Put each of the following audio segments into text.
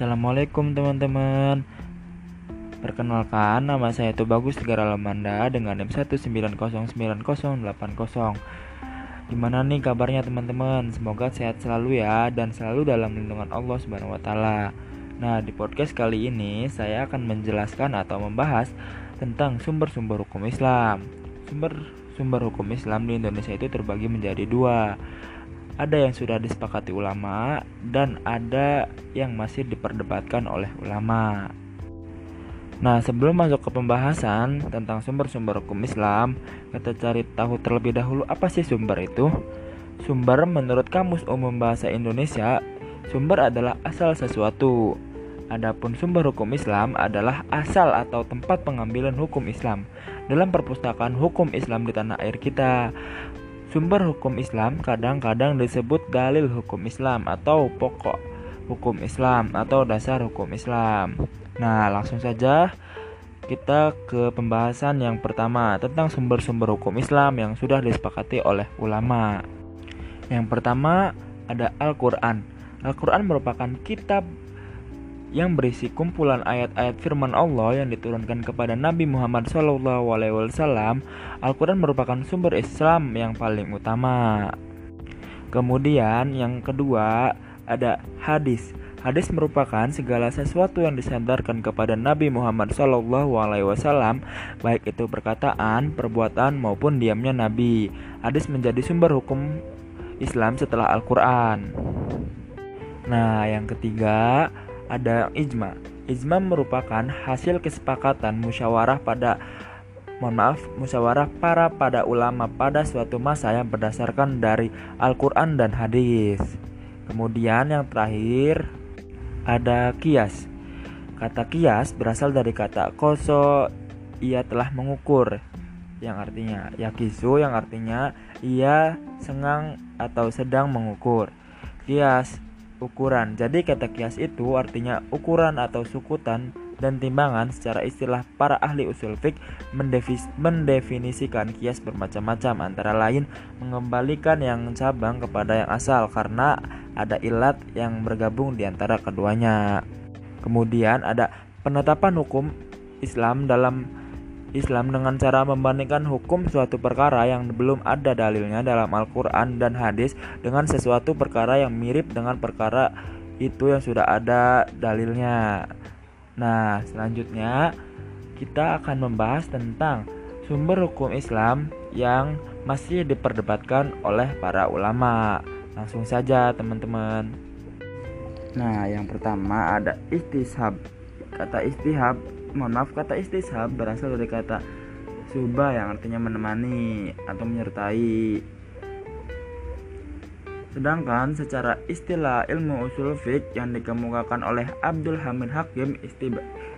Assalamualaikum teman-teman Perkenalkan nama saya itu Bagus Tegara Lamanda dengan NIM 1909080 Gimana nih kabarnya teman-teman? Semoga sehat selalu ya dan selalu dalam lindungan Allah Subhanahu wa taala. Nah, di podcast kali ini saya akan menjelaskan atau membahas tentang sumber-sumber hukum Islam. Sumber-sumber hukum Islam di Indonesia itu terbagi menjadi dua ada yang sudah disepakati ulama dan ada yang masih diperdebatkan oleh ulama. Nah, sebelum masuk ke pembahasan tentang sumber-sumber hukum Islam, kita cari tahu terlebih dahulu apa sih sumber itu? Sumber menurut Kamus Umum Bahasa Indonesia, sumber adalah asal sesuatu. Adapun sumber hukum Islam adalah asal atau tempat pengambilan hukum Islam dalam perpustakaan hukum Islam di tanah air kita. Sumber hukum Islam kadang-kadang disebut dalil hukum Islam atau pokok hukum Islam atau dasar hukum Islam. Nah, langsung saja kita ke pembahasan yang pertama tentang sumber-sumber hukum Islam yang sudah disepakati oleh ulama. Yang pertama ada Al-Qur'an. Al-Qur'an merupakan kitab yang berisi kumpulan ayat-ayat firman Allah yang diturunkan kepada Nabi Muhammad SAW. Al-Quran merupakan sumber Islam yang paling utama. Kemudian yang kedua ada hadis. Hadis merupakan segala sesuatu yang disandarkan kepada Nabi Muhammad SAW, baik itu perkataan, perbuatan maupun diamnya Nabi. Hadis menjadi sumber hukum Islam setelah Al-Quran. Nah, yang ketiga ada ijma. Ijma merupakan hasil kesepakatan musyawarah pada mohon maaf, musyawarah para pada ulama pada suatu masa yang berdasarkan dari Al-Qur'an dan hadis. Kemudian yang terakhir ada kias. Kata kias berasal dari kata koso ia telah mengukur yang artinya yakisu yang artinya ia sengang atau sedang mengukur. Kias ukuran. Jadi kata kias itu artinya ukuran atau sukutan dan timbangan secara istilah para ahli usul fik mendefinisikan kias bermacam-macam antara lain mengembalikan yang cabang kepada yang asal karena ada ilat yang bergabung di antara keduanya. Kemudian ada penetapan hukum Islam dalam Islam dengan cara membandingkan hukum suatu perkara yang belum ada dalilnya dalam Al-Quran dan hadis dengan sesuatu perkara yang mirip dengan perkara itu yang sudah ada dalilnya. Nah, selanjutnya kita akan membahas tentang sumber hukum Islam yang masih diperdebatkan oleh para ulama. Langsung saja, teman-teman. Nah, yang pertama ada istishab. Kata istihab mohon maaf kata istishab berasal dari kata suba yang artinya menemani atau menyertai sedangkan secara istilah ilmu usul fiqh yang dikemukakan oleh Abdul Hamid Hakim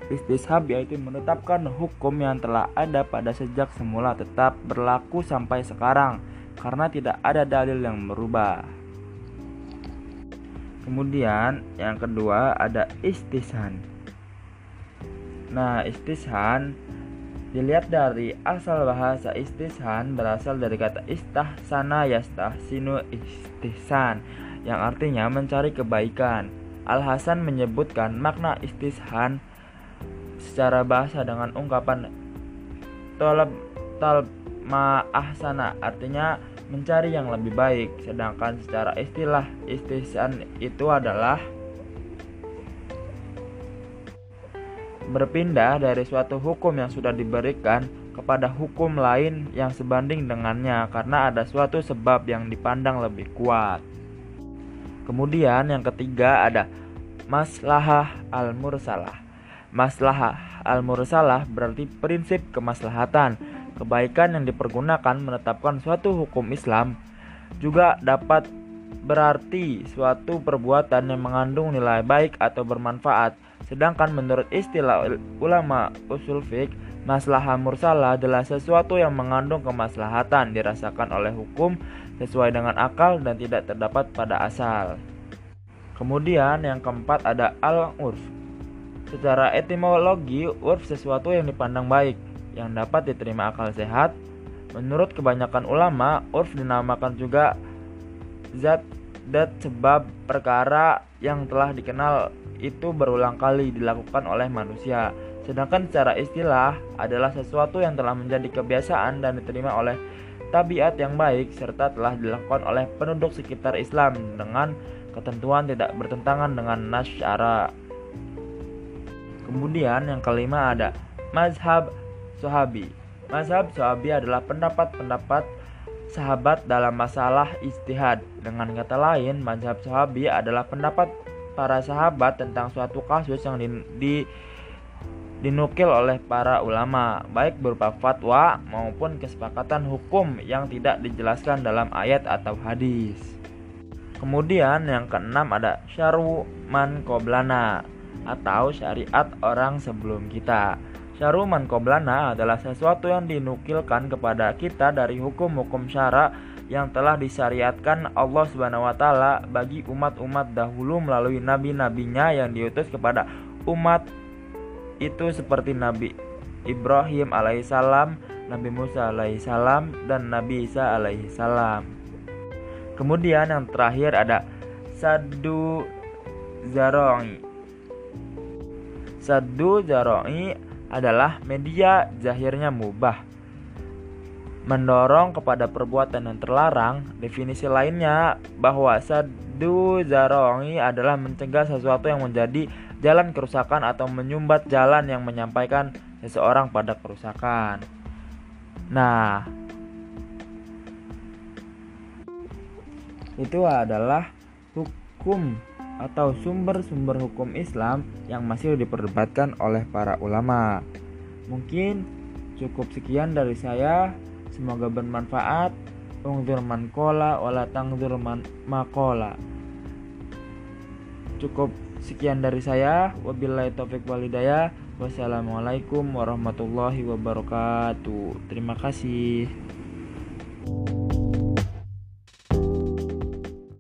istishab yaitu menetapkan hukum yang telah ada pada sejak semula tetap berlaku sampai sekarang karena tidak ada dalil yang berubah. Kemudian yang kedua ada istishab Nah, istishan dilihat dari asal bahasa istishan berasal dari kata istahsana yastahsinu istihsan yang artinya mencari kebaikan. Al Hasan menyebutkan makna istishan secara bahasa dengan ungkapan tolab talb ma'ahsana artinya mencari yang lebih baik sedangkan secara istilah istihsan itu adalah berpindah dari suatu hukum yang sudah diberikan kepada hukum lain yang sebanding dengannya karena ada suatu sebab yang dipandang lebih kuat. Kemudian yang ketiga ada maslahah al-mursalah. Maslahah al-mursalah berarti prinsip kemaslahatan. Kebaikan yang dipergunakan menetapkan suatu hukum Islam juga dapat berarti suatu perbuatan yang mengandung nilai baik atau bermanfaat Sedangkan menurut istilah ulama usul fiqh, maslahah mursalah adalah sesuatu yang mengandung kemaslahatan dirasakan oleh hukum sesuai dengan akal dan tidak terdapat pada asal. Kemudian yang keempat ada al-urf. Secara etimologi, urf sesuatu yang dipandang baik, yang dapat diterima akal sehat. Menurut kebanyakan ulama, urf dinamakan juga zat dat sebab perkara yang telah dikenal itu berulang kali dilakukan oleh manusia. Sedangkan secara istilah adalah sesuatu yang telah menjadi kebiasaan dan diterima oleh tabiat yang baik serta telah dilakukan oleh penduduk sekitar Islam dengan ketentuan tidak bertentangan dengan nas syara. Kemudian yang kelima ada mazhab sahabi. Mazhab sahabi adalah pendapat-pendapat sahabat dalam masalah istihad. Dengan kata lain, mazhab sahabi adalah pendapat para sahabat tentang suatu kasus yang di, di dinukil oleh para ulama, baik berupa fatwa maupun kesepakatan hukum yang tidak dijelaskan dalam ayat atau hadis. Kemudian yang keenam ada syaru man koblana atau syariat orang sebelum kita. Syaruman koblana adalah sesuatu yang dinukilkan kepada kita dari hukum-hukum syara yang telah disyariatkan Allah Subhanahu wa taala bagi umat-umat dahulu melalui nabi-nabinya yang diutus kepada umat itu seperti Nabi Ibrahim alaihissalam, Nabi Musa alaihissalam, dan Nabi Isa alaihissalam. Kemudian yang terakhir ada Sadu Zaroi. Sadu Zaroi adalah media zahirnya mubah. Mendorong kepada perbuatan yang terlarang, definisi lainnya bahwa sadu zarongi adalah mencegah sesuatu yang menjadi jalan kerusakan atau menyumbat jalan yang menyampaikan seseorang pada kerusakan. Nah, itu adalah hukum atau sumber-sumber hukum Islam yang masih diperdebatkan oleh para ulama. Mungkin cukup sekian dari saya. Semoga bermanfaat. Ungdur man kola wala tangdur man makola. Cukup sekian dari saya. Wabillahi taufik walidayah. Wassalamualaikum warahmatullahi wabarakatuh. Terima kasih.